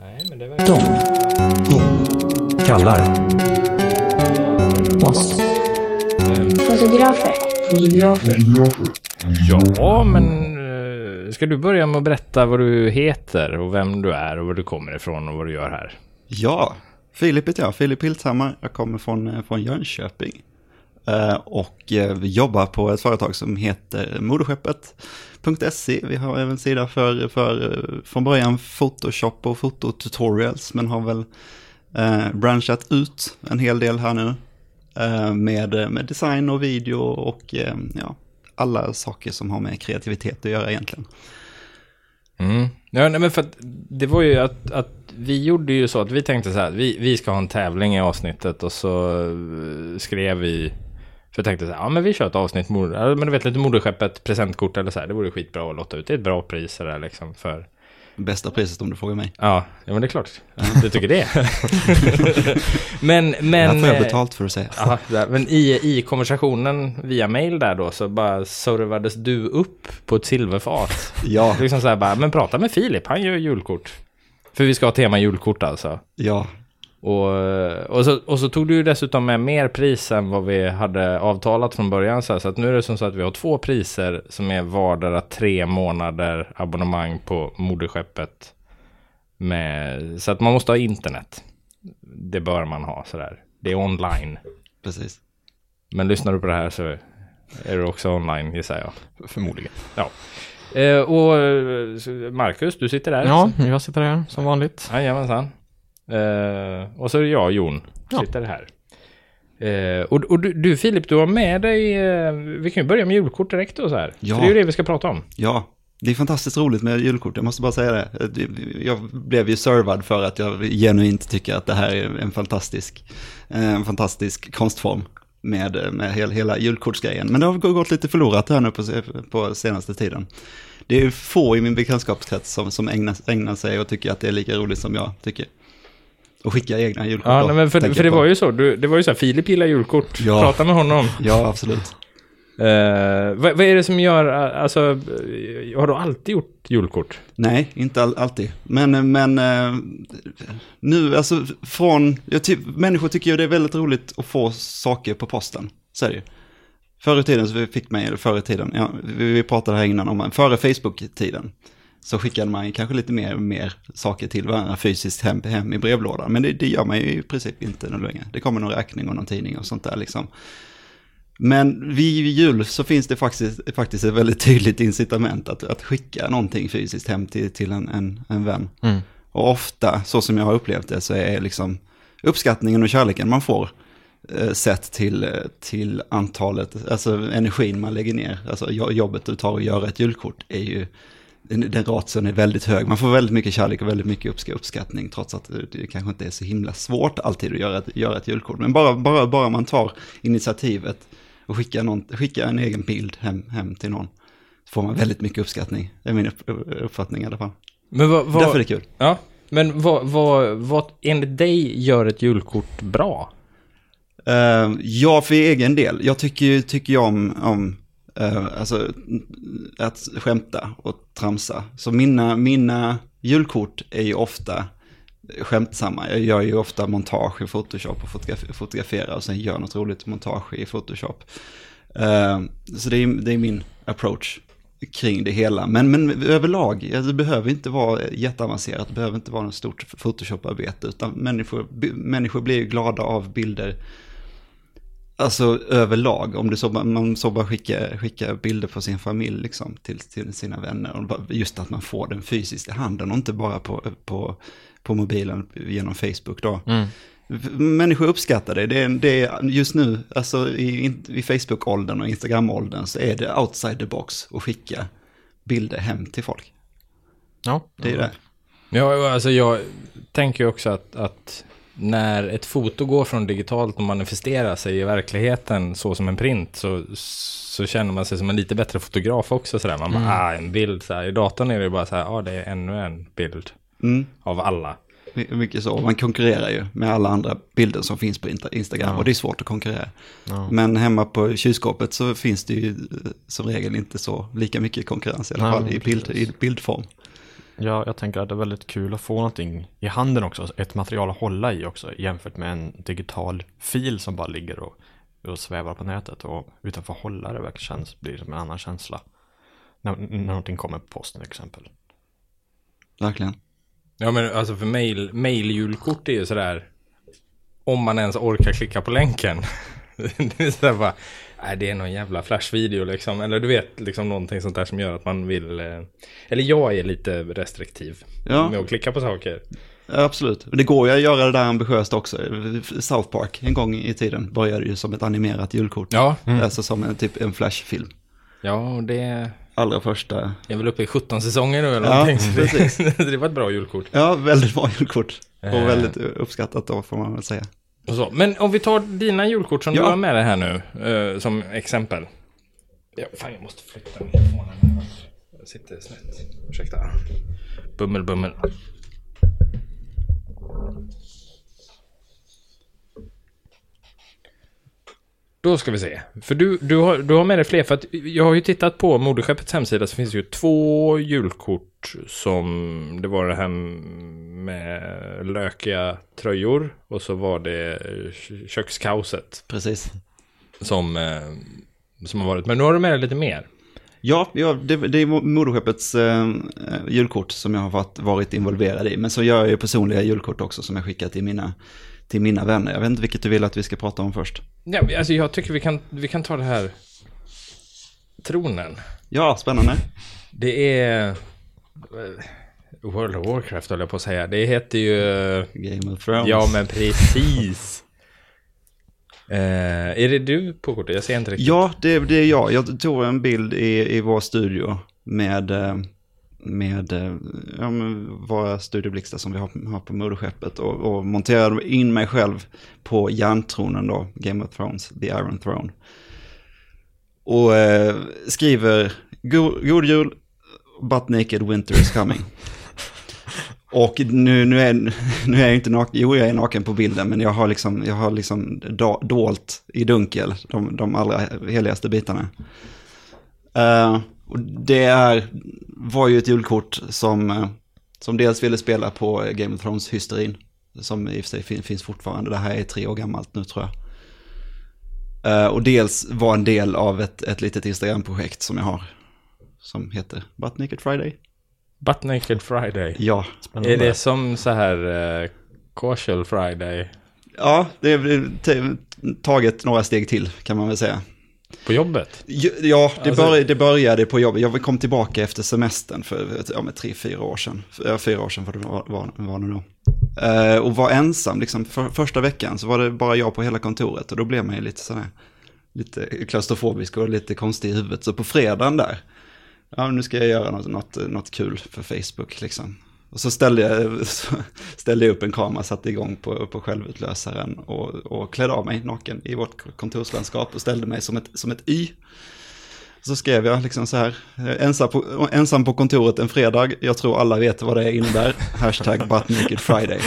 Nej, men det verkar... kallar oss. Fotografer. Ja, men eh, ska du börja med att berätta vad du heter och vem du är och var du kommer ifrån och vad du gör här? Ja, Filip heter jag, Filip Hilthammar. Jag kommer från, eh, från Jönköping. Eh, och eh, vi jobbar på ett företag som heter Moderskeppet.se. Vi har även sida för, för eh, från början Photoshop och fototutorials, men har väl eh, branchat ut en hel del här nu. Eh, med, med design och video och eh, ja, alla saker som har med kreativitet att göra egentligen. Mm. Ja, nej, men för att det var ju att, att vi gjorde ju så att vi tänkte så här, vi, vi ska ha en tävling i avsnittet och så skrev vi, för jag tänkte så här, ja men vi kör ett avsnitt, ja, men du vet lite moderskeppet, presentkort eller så här, det vore skitbra att lotta ut, det är ett bra pris så där liksom för, Bästa priset om du frågar mig. ja, ja men det är klart, du tycker det. men, Det men... här får jag eh, betalt för att säga. Där. men i, i konversationen via mail där då så bara servades du upp på ett silverfat. Ja, Liksom så här bara, men prata med Filip, han gör julkort. För vi ska ha tema julkort alltså. ja, Och, och, så, och så tog du ju dessutom med mer pris än vad vi hade avtalat från början. Så, här, så att nu är det som så att vi har två priser som är vardera tre månader abonnemang på moderskeppet. Med, så att man måste ha internet. Det bör man ha sådär. Det är online. precis. Men lyssnar du på det här så är du också online gissar jag. Förmodligen. Ja. Eh, och eh, Marcus, du sitter där. Ja, jag sitter här som vanligt. Jajamensan. Eh, och så är det jag, Jon, Ja. sitter här. Eh, och och du, du Filip, du har med dig, eh, vi kan ju börja med julkort direkt då så här. Ja. För det är ju det vi ska prata om. Ja, det är fantastiskt roligt med julkort, jag måste bara säga det. Jag blev ju servad för att jag genuint tycker att det här är en fantastisk, eh, en fantastisk konstform med, med hela, hela julkortsgrejen. Men det har gått lite förlorat här nu på, på senaste tiden. Det är få i min bekantskapskrets som, som ägnar, ägnar sig och tycker att det är lika roligt som jag tycker. Och skicka egna julkort. Ja, nej, men för, för det på. var ju så, du, det var ju så här, Filip gillar julkort. Ja. Prata med honom. Ja, absolut. Eh, vad, vad är det som gör, eh, alltså, eh, har du alltid gjort julkort? Nej, inte all, alltid. Men, men eh, nu, alltså från, jag ty, människor tycker ju det är väldigt roligt att få saker på posten. Så är det ju. Förr i tiden, så fick mig, eller förr i tiden, ja, vi, vi pratade här innan om, före Facebook-tiden, så skickade man kanske lite mer, mer saker till varandra fysiskt hem, hem i brevlådan. Men det, det gör man ju i princip inte nu längre. Det kommer någon räkning och någon tidning och sånt där liksom. Men vid jul så finns det faktiskt, faktiskt ett väldigt tydligt incitament att, att skicka någonting fysiskt hem till, till en, en, en vän. Mm. Och ofta, så som jag har upplevt det, så är liksom uppskattningen och kärleken man får eh, sett till, till antalet, alltså energin man lägger ner. Alltså jo- jobbet du tar att göra ett julkort är ju, den, den ratien är väldigt hög. Man får väldigt mycket kärlek och väldigt mycket uppsk- uppskattning, trots att det, kanske inte är så himla svårt alltid att göra ett, göra ett julkort. Men bara, bara, bara man tar initiativet och skickar, någon, skickar en egen bild hem, hem till någon, så får man väldigt mycket uppskattning. Det är min upp, uppfattning i alla fall. Men vad, vad, Därför är det kul. Ja, men vad, vad, vad enligt dig gör ett julkort bra? Uh, ja, för egen del. Jag tycker, tycker ju om, om Eh, alltså, att skämta och tramsa. Så mina, mina julkort är ju ofta skämtsamma. Jag gör ju ofta montage i Photoshop och fotograferar och sen gör något roligt montage i Photoshop. Eh, så det är, det är min approach kring det hela. Men, men överlag, det behöver inte vara jätteavancerat, det behöver inte vara något stort Photoshop-arbete, utan människor, människor blir ju glada av bilder Alltså överlag, om du så, man så bara skickar, skickar bilder på sin familj liksom, till, till sina vänner. Och just att man får den fysiskt i handen och inte bara på, på, på mobilen genom Facebook då. Mm. Människor uppskattar det. det, är, det är, just nu, alltså i, i Facebook-åldern och Instagram-åldern så är det outside the box att skicka bilder hem till folk. Ja, Det är det. Ja, alltså jag tänker också att, att när ett foto går från digitalt och manifesterar sig i verkligheten så som en print så, så känner man sig som en lite bättre fotograf också sådär. Man bara, ah, en bild så här. I datorn är det bara så här, ah, det är ännu en bild Mm. av alla. My- Mycket så. Man konkurrerar ju med alla andra bilder som finns på Insta- Instagram Ja. och det är svårt att konkurrera. Ja. Men hemma på kylskåpet så finns det ju eh, som regel inte så lika mycket konkurrens i alla Nej, fall i, bild, i bildform. Ja, jag tänker att det är väldigt kul att få någonting i handen också, ett material att hålla i också, jämfört med en digital fil som bara ligger och, och svävar på nätet och utanför hållare verkligen känns, blir som en annan känsla. När, när någonting kommer på posten till exempel. Verkligen. Ja men alltså för mail, mail-julkort är ju sådär, om man ens orkar klicka på länken. det är sådär bara, nej det är någon jävla flashvideo liksom. Eller du vet, liksom någonting sånt där som gör att man vill, eh, eller jag är lite restriktiv Ja. med att klicka på saker. Ja, absolut. Det går ju att göra det där ambitiöst också. South Park en gång i tiden började ju som ett animerat julkort. Ja, Alltså som en, typ en flashfilm. ja det Allra första. är väl uppe i 17 säsonger nu eller Ja, någonting. Så precis. det, det var ett bra julkort. Ja, väldigt bra julkort. Och Eh. väldigt uppskattat då får man väl säga. Så. Men om vi tar dina julkort som Ja. du har med dig här nu, eh, som exempel. Ja, fan, jag måste flytta mikrofonen. Jag sitter snett. Ursäkta. Bummel, bummel. Då ska vi se. För du, du, har, du har med dig fler. För att jag har ju tittat på moderskeppets hemsida så finns det ju två julkort som det var det här med lökiga tröjor och så var det kö- kökskaoset Precis. som, eh, som har varit. Men nu har du med dig lite mer. Ja, ja det, det är moderskeppets eh, julkort som jag har varit, varit involverad i. Men så gör jag ju personliga julkort också som jag skickar till mina, till mina vänner. Jag vet inte vilket du vill att vi ska prata om först. Ja, alltså jag tycker vi kan, vi kan ta det här. Tronen. Ja, spännande. Det är... eh, World of Warcraft höll jag på att säga. Det heter ju... Game of Thrones. Ja, men precis. Eh, är det du på kortet? Jag ser inte riktigt. Ja, det, det är jag. Jag tog en bild i, i vår studio med, eh, med eh, ja, våra studioblixtar som vi har, har på moderskeppet och, och monterade in mig själv på järntronen då, Game of Thrones, The Iron Throne. Och eh, skriver "God- God jul, but naked winter is coming. Och nu, nu, är, nu är jag inte naken, jo jag är naken på bilden, men jag har liksom, jag har liksom do, dolt i dunkel de, de allra heligaste bitarna. Eh, och det är, var ju ett julkort som, eh, som dels ville spela på Game of Thrones-hysterin, som i och för sig fin, finns fortfarande, det här är tre år gammalt nu tror jag. Eh, och dels var en del av ett, ett litet Instagram-projekt som jag har, som heter Butt Naked Friday. Butt Naked Friday. Ja, Spännande. Är det som så här uh, Casual Friday Ja, det är taget några steg till kan man väl säga. På jobbet? Ja, det, Alltså- började, det började på jobbet. Jag kom tillbaka efter semestern för ja, med tre, fyra år sedan. Fyra år sedan var det var, var, var det nog. Eh, och var ensam, liksom för, första veckan så var det bara jag på hela kontoret. Och då blev man ju lite sådär, lite klaustrofobisk och lite konstig i huvudet. Så på fredagen där, ja nu ska jag göra något, något, något kul för Facebook liksom. Och så ställde jag, så ställde jag upp en kamera, satte igång på, på självutlösaren och, och klädde av mig naken i vårt kontorslandskap och ställde mig som ett, som ett Y. Så skrev jag liksom så här, ensam på, ensam på kontoret en fredag, jag tror alla vet vad det innebär, hashtag butt naked friday.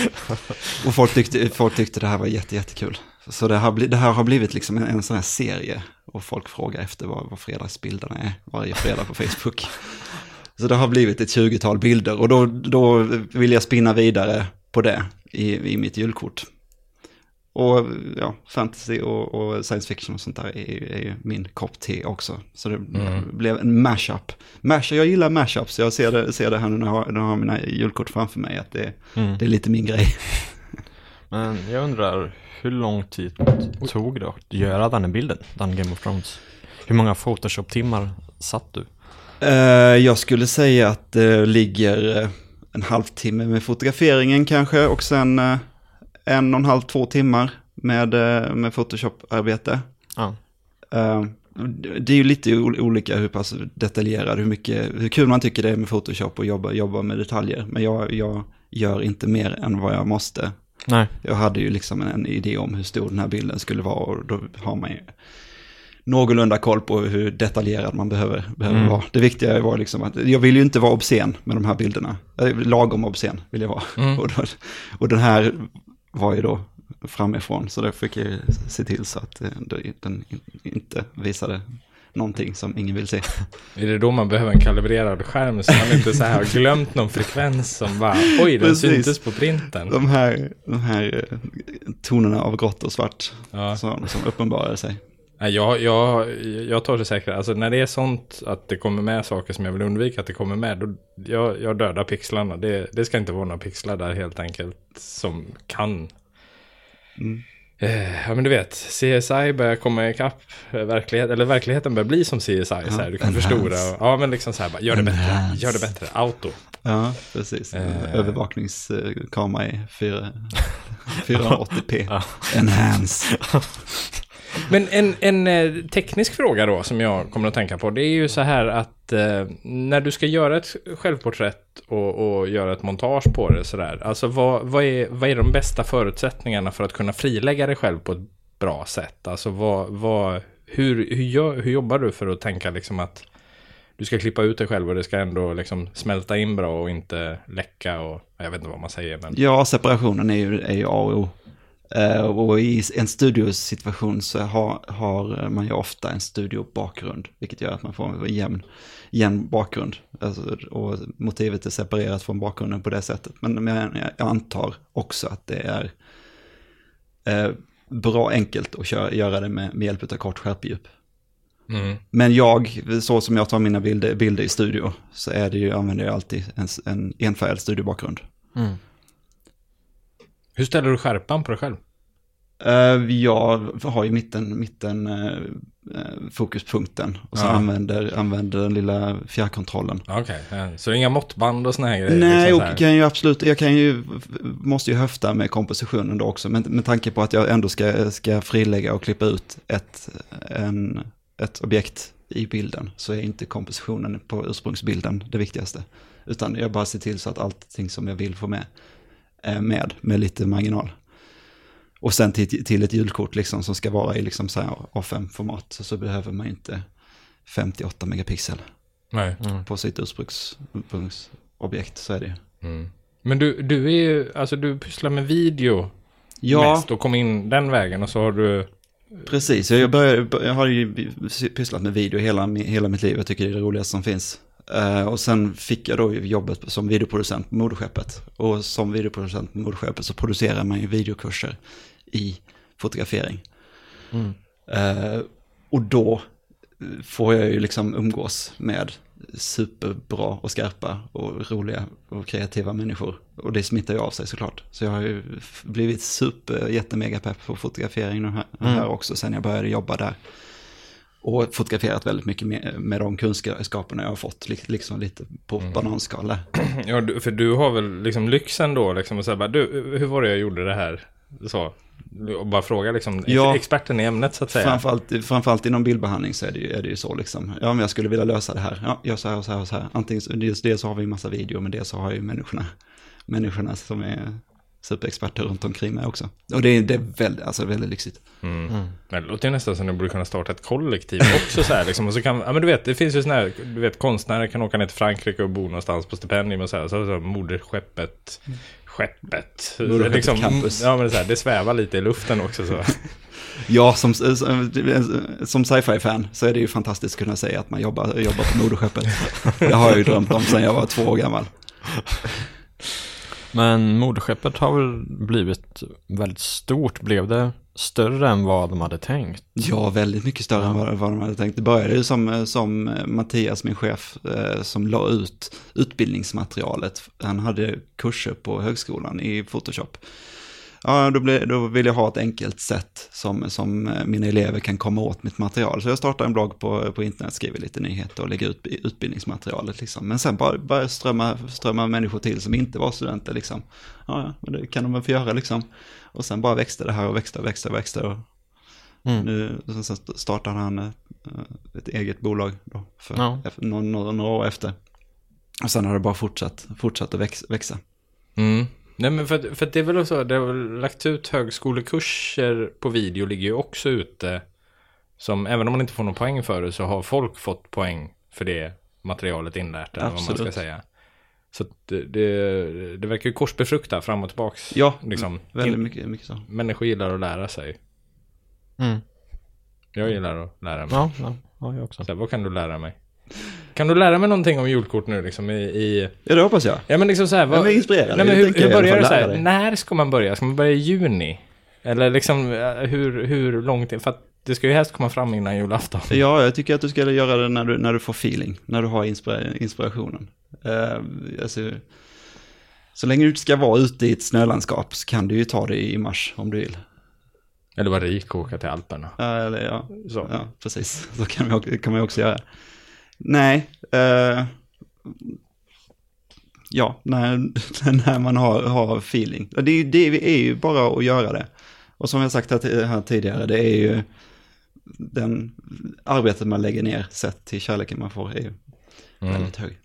Och folk tyckte, folk tyckte det här var jätte, jättekul. Så det här, det här har blivit liksom en, en sån här serie och folk frågar efter vad, vad fredagsbilderna är varje fredag på Facebook. Så det har blivit ett 20-tal bilder och då, då vill jag spinna vidare på det i, i mitt julkort. Och ja, fantasy och, och science fiction och sånt där är, är min kopp te också. Så det blev en mashup. Mash, jag gillar mashups, jag ser det, ser det här nu när jag, har, när jag har mina julkort framför mig, att det, Mm. det är lite min grej. Men jag undrar, hur lång tid tog det att göra den här bilden, den Game of Thrones? Hur många Photoshop-timmar satt du? Eh, jag skulle säga att det ligger eh, en halvtimme med fotograferingen kanske och sen eh, en och en halv, två timmar med, med Photoshop-arbete. Ja. Det är ju lite olika hur pass detaljerad, hur, mycket, hur kul man tycker det är med Photoshop och jobba, jobba med detaljer. Men jag, jag gör inte mer än vad jag måste. Nej. Jag hade ju liksom en, en idé om hur stor den här bilden skulle vara och då har man ju någorlunda koll på hur detaljerad man behöver, behöver Mm. vara. Det viktiga var liksom att jag vill ju inte vara obscen med de här bilderna. Eh, Lagom obscen vill jag vara. Mm. Och, då, och den här var ju då framifrån så då fick jag se till så att eh, den inte visade någonting som ingen vill se. Är det då man behöver en kalibrerad skärm så man inte så här har glömt någon frekvens som bara oj den Precis. syntes på printen. De här, de här eh, tonerna av grått och svart Ja. som, som uppenbarar sig. Nej, jag, jag, jag tar det säkert. Alltså när det är sånt att det kommer med saker som jag vill undvika att det kommer med. Då, jag, jag dödar pixlarna. Det, det ska inte vara några pixlar där helt enkelt. Som kan. Eh, ja men du vet, CSI börjar komma ikapp eh, verklighet, eller verkligheten börjar bli som CSI. så här, du kan enhance. förstora. och- Ja men liksom så här, bara, gör det bättre, Enhance. gör det bättre, auto. Ja, precis. Eh. Övervakningskamera i 4, 480p. Enhance. Men en, en eh, teknisk fråga då som jag kommer att tänka på. Det är ju så här att eh, när du ska göra ett självporträtt och, och göra ett montage på det sådär. Alltså vad, vad, är, vad är de bästa förutsättningarna för att kunna frilägga dig själv på ett bra sätt? Alltså vad, vad, hur, hur, hur jobbar du för att tänka liksom att du ska klippa ut dig själv och det ska ändå liksom smälta in bra och inte läcka och jag vet inte vad man säger men. Ja, separationen är ju, är ju A och O. Eh, och i en studiosituation så har, har man ju ofta en studiobakgrund, vilket gör att man får en jämn, jämn bakgrund. Alltså, och motivet är separerat från bakgrunden på det sättet. Men men jag, jag antar också att det är eh, bra enkelt att köra, göra det med, med hjälp av kort skärpedjup. Mm. Men jag, så som jag tar mina bilder, bilder i studio, så är det ju, använder jag alltid en, en enfärgad studiobakgrund. Mm. Hur ställer du skärpan på dig själv? Eh, jag har ju mitten, mitten eh, eh, fokuspunkten och så Ja. använder, använder den lilla fjärrkontrollen. Okej, ja. så inga måttband och såna här grejer? Nej, liksom och här. kan ju absolut, jag kan ju, måste ju höfta med kompositionen då också, men med tanke på att jag ändå ska, ska frilägga och klippa ut ett, en, ett objekt i bilden, så är inte kompositionen på ursprungsbilden det viktigaste. Utan jag bara ser till så att allting som jag vill få med med, med lite marginal. Och sen till, till ett ljudkort liksom som ska vara i liksom så här A5-format, så, så behöver man inte 58 megapixel Nej. på sitt ursprungs, ursprungsobjekt, så är det ju. Mm. Men du, du är ju, alltså du pysslar med video Ja, mest och kom in den vägen och så har du... precis. Jag, började, jag har ju pysslat med video hela, hela mitt liv. Jag tycker det är det roligaste som finns. Eh, och sen fick jag då jobbet som videoproducent på Moderskeppet. Och som videoproducent på Moderskeppet så producerar man ju videokurser i fotografering. Mm. Eh, och då får jag ju liksom umgås med superbra och skarpa och roliga och kreativa människor. Och det smittar ju av sig såklart. Så jag har ju blivit super, jättemega pepp på fotografering här, här också sen jag började jobba där. Och fotograferat väldigt mycket med, med de kunskaperna jag har fått, li- liksom lite på bananskal där. Ja, för du har väl liksom lyxen då liksom och säga bara du, hur var det jag gjorde det här? Så. Bara fråga liksom Ja. experten i ämnet så att säga. Framförallt, framförallt inom bildbehandling så är det, ju, är det ju så liksom. Ja, men jag skulle vilja lösa det här. Ja, gör så här och så här och så här. Antingen, dels, dels så har vi en massa video, men dels så har jag ju människorna, människorna som är superexperter runt omkring mig också. Och det är, det är väldigt, alltså väldigt lyxigt. Mm. Men det låter ju nästan som du borde kunna starta ett kollektiv också så här liksom. Och så kan, ja men du vet, det finns ju sådana här, du vet konstnärer kan åka ner till Frankrike och bo någonstans på stipendium och så här. Så, så moderskeppet, skeppet. Moderskeppet liksom, campus. Ja men det, är så här, det svävar lite i luften också så. Ja, som, som, som sci-fi-fan så är det ju fantastiskt att kunna säga att man jobbar, jobbar på moderskeppet. Det har jag ju drömt om sedan jag var två år gammal. Men moderskeppet har väl blivit väldigt stort. Blev det större än vad de hade tänkt? Ja, väldigt mycket större än vad, vad de hade tänkt. Det började ju som, som Mattias, min chef, eh, som la ut utbildningsmaterialet. Han hade kurser på högskolan i Photoshop. Ja, då, blev, då vill jag ha ett enkelt sätt som, som eh, mina elever kan komma åt mitt material. Så jag startade en blogg på, på internet, skriver lite nyheter och lägger ut utbildningsmaterialet. Liksom. Men sen bara, bara strömma, strömma människor till som inte var studenter. Liksom. Ja, men det kan de väl få göra liksom. Och sen bara växte det här och växte och växte och växte. Och Mm. nu sen startade han eh, ett eget bolag då, för, Ja. några, några, år efter. Och sen har det bara fortsatt, fortsatt att väx, växa. Mm. Nej men för, att- för att det är väl också, det har väl lagt ut högskolekurser på video ligger ju också ute. Som även om man inte får någon poäng för det så har folk fått poäng för det materialet inlärt. Eller vad man ska Absolut. säga. Så det, det, det verkar ju korsbefrukta fram och tillbaks. Ja, Liksom, väldigt mycket, mycket så. människor gillar att lära sig. Mm. Jag gillar att lära mig. Ja, ja, ja jag också. Så här, vad kan du lära mig? Kan du lära mig någonting om julkort nu liksom i... i... Ja, det hoppas jag. Ja men liksom så här, vad... Jag är inspirerad. Nej, men hur, hur börjar det så här? När ska man börja? Ska man börja i juni? Eller liksom eh, hur, hur långt? För att det ska ju helst komma fram innan julafton. Ja, jag tycker att du ska göra det när du, när du får feeling, när du har inspira- inspirationen. Uh, alltså, så länge du inte ska vara ute i ett snölandskap så kan du ju ta det i mars om du vill. Eller vara rik och åka till Alperna. Ja, eller ja, Så. ja precis. Så kan man, kan man också göra. Nej, eh, ja, när, när man har, har feeling. Det är, ju- det är ju bara att göra det. Och som jag sagt här, ti- här tidigare, det är ju den arbetet man lägger ner sett till kärleken man får är ju Mm. väldigt hög.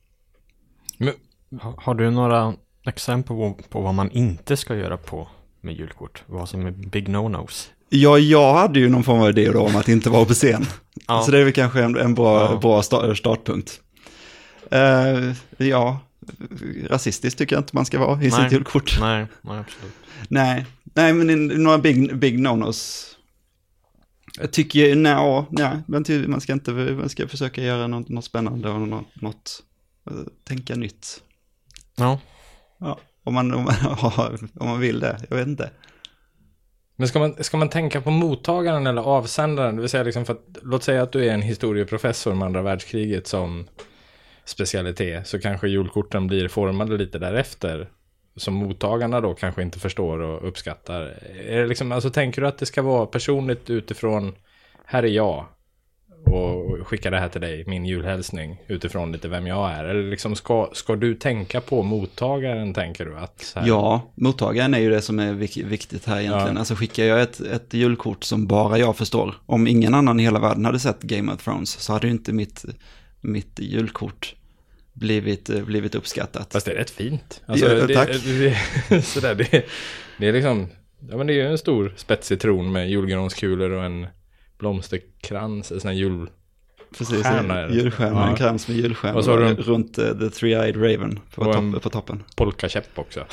Men, Har, har du några exempel på, på vad man inte ska göra på med julkort? Vad som är big no-nos? Ja, jag hade ju någon form av idé då om att inte vara på scen. Ja. Så det är väl kanske en, en bra, Ja. bra sta- startpunkt. Eh, ja, rasistiskt tycker jag inte man ska vara i Nej. sitt julkort. Nej, nej absolut. Nej, nej men in- några big, big no-nos. Jag tycker nej, nej, men till, man ska inte, man ska försöka göra något, något spännande och något, något eh, tänka nytt. Ja, Ja, om man, om, man, om man vill det, jag vet inte men ska, man, ska man tänka på mottagaren eller avsändaren? Det vill säga liksom för att, låt säga att du är en historieprofessor med andra världskriget som specialitet. Så kanske julkorten blir formade lite därefter. Som mottagarna då kanske inte förstår och uppskattar. Är det liksom, alltså tänker du att det ska vara personligt utifrån, här är jag. Och skicka det här till dig, min julhälsning, utifrån lite vem jag är. Eller liksom ska, ska du tänka på mottagaren, tänker du? Att Ja, mottagaren är ju det som är vik- viktigt här egentligen. Ja. Alltså skickar jag ett, ett julkort som bara jag förstår, om ingen annan i hela världen hade sett Game of Thrones så hade ju inte mitt, mitt julkort blivit, eh, blivit uppskattat. Fast det är rätt fint. Alltså, Ja, det, tack. Det, sådär, det, det är liksom, ja men det är ju en stor spetsig tron med julgranskulor och en blomsterkrans, en sån här jul... Precis, stjärna julstjärna, Ja. en krans med julstjärna så du runt eh, The Three-Eyed Raven på, topp, på toppen. polkakäpp också.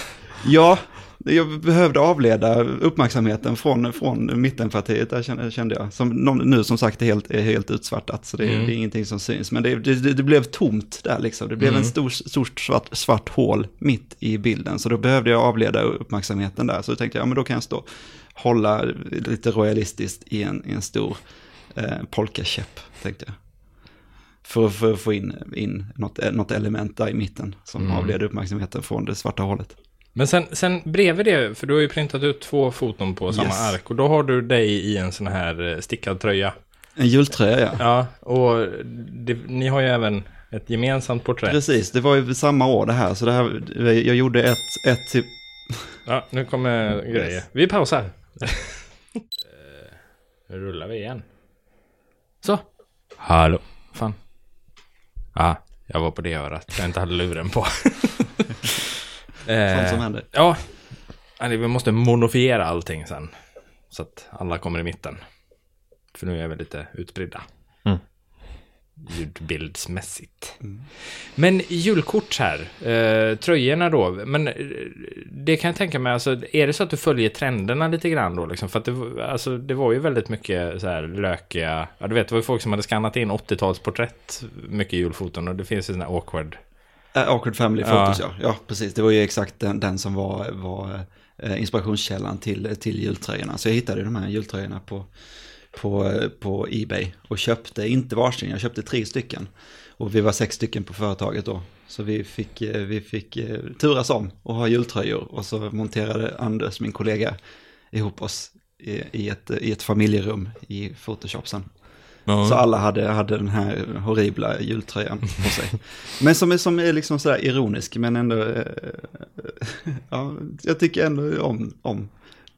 Ja, jag behövde avleda uppmärksamheten från, från mittenpartiet, där kände, jag. Som nu som sagt är helt, är helt utsvartat, så det, är- Mm. det är ingenting som syns. Men det, det, det blev tomt där liksom. Det blev Mm. en stor, stort svart, svart hål mitt i bilden. Så då behövde jag avleda uppmärksamheten där. Så då tänkte jag, ja men då kan jag stå, hålla lite royalistiskt i en, i en stor eh, polkakäpp, tänkte jag. För, för att få in, in något, något element där i mitten som Mm. avleder uppmärksamheten från det svarta hålet. Men sen, sen bredvid det, för du har ju printat ut två foton på samma Yes. ark och då har du dig i en sån här eh, stickad tröja. En jultröja, ja. Ja, och det, ni har ju även ett gemensamt porträtt. Precis, det var ju samma år det här, så det här, jag gjorde ett, ett till... Ja, nu kommer grejer. Vi pausar. Eh, Nu rullar vi igen. Så. Hallå. Fan. Ja, jag var på det örat. Jag inte hade luren på. Eh, Sånt som händer. Ja. Vi måste monofiera allting sen. Så att alla kommer i mitten. För nu är vi lite utspridda. Mm. Ljudbildsmässigt. Men julkort här, eh, tröjorna då, men eh, det kan jag tänka mig, alltså, är det så att du följer trenderna lite grann då? Liksom? För att det, var- alltså, det var ju väldigt mycket så här lökiga, ja du vet, det var ju folk som hade skannat in 80-talsporträtt, mycket julfoton och det finns ju sådana awkward. Äh, Awkward Family Ja. Photos, ja. ja. precis. Det var ju exakt den, den som var, var eh, inspirationskällan till, till jultröjorna. Så jag hittade de här jultröjorna på, på, på Ebay och köpte, inte varsin, jag köpte tre stycken. Och vi var sex stycken på företaget då. Så vi fick, eh, vi fick eh, turas om och ha jultröjor. Och så monterade Anders, min kollega, ihop oss i, ett, i ett familjerum i Photoshop sen. Så alla hade, hade den här horribla jultröjan på sig. Men som är, som är liksom sådär ironisk, men ändå... Eh, ja, jag tycker ändå om, om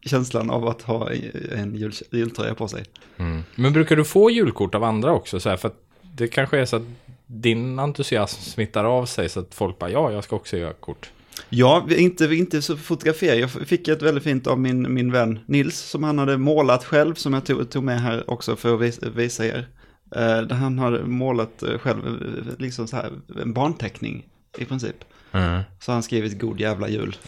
känslan av att ha en jul, jultröja på sig. Mm. Men brukar du få julkort av andra också? Så här, för att det kanske är så att din entusiasm smittar av sig så att folk bara, ja, jag ska också göra kort. Ja, inte, inte så fotograferar. Jag fick ett väldigt fint av min, min vän Nils som han hade målat själv, som jag tog, tog med här också för att visa, visa er. Där han hade målat eh, själv, eh, liksom så här, en barnteckning i princip. Så har han skrivit god jävla jul.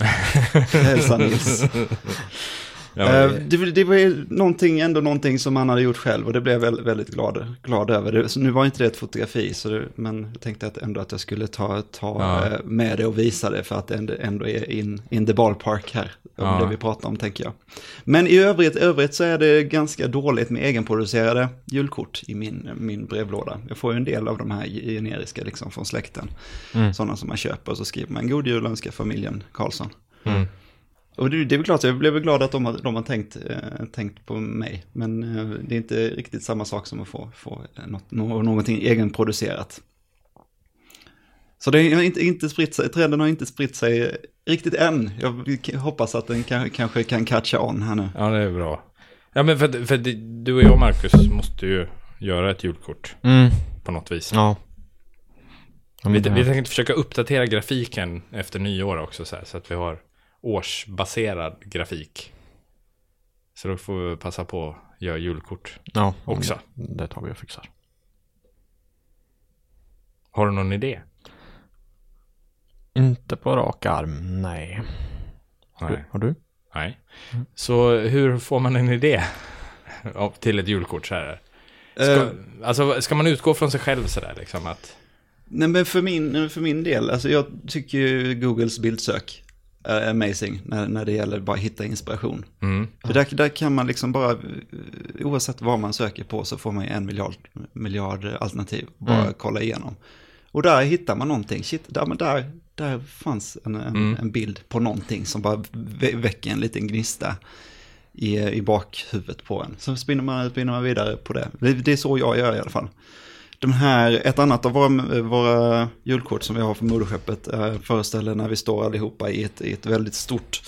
Hälsa Nils. Eh, det, det var ju någonting, ändå någonting som han hade gjort själv och det blev jag väldigt, väldigt glad, glad över. Det, nu var inte det ett fotografi, så det, men jag tänkte att ändå att jag skulle ta, ta Ja. eh, med det och visa det för att det ändå, ändå är in, in the ballpark här. Om Ja. det vi pratar om tänker jag. Men i övrigt, övrigt så är det ganska dåligt med egenproducerade julkort i min, min brevlåda. Jag får ju en del av de här generiska liksom från släkten. Mm. Sådana som man köper och så skriver man God Jul önskar familjen Karlsson. Mm. Och det, det är väl klart, jag blev väl glad att de har, de har tänkt, eh, tänkt på mig. Men eh, det är inte riktigt samma sak som att få, få något, nå- någonting egenproducerat. Så det har inte, inte spritt sig, trenden har inte spritt sig riktigt än. Jag hoppas att den kan, kanske kan catcha on här nu. Ja, det är bra. Ja, men för, för du och jag, Marcus, måste ju göra ett julkort Mm. på något vis. Ja. Ja, Vi, vi tänkte försöka uppdatera grafiken efter nyår också, så, här, så att vi har årsbaserad grafik. Så då får vi passa på att göra julkort. ja, också. Det, det tar vi och fixar. Har du någon idé? Inte på rak arm, nej. Nej. Har du? Nej. Så hur får man en idé till ett julkort så här? Ska, Eh, alltså, ska man utgå från sig själv så där liksom att... nej men för min, för min del, alltså jag tycker ju Googles bildsök amazing när, när det gäller bara hitta inspiration. Mm. För där, där kan man liksom bara, eh, oavsett vad man söker på så får man en miljard, miljard alternativ. Bara Mm. kolla igenom. Och där hittar man någonting. Shit, där, men där, där fanns en, en, Mm. en bild på någonting som bara vä- väcker en liten gnista i, i bakhuvudet på en. Så spinner man, spinner man vidare på det. Det är så jag gör i alla fall. De här, ett annat av våra, våra julkort som vi har för moderskeppet eh, föreställer när vi står allihopa i ett, i ett väldigt stort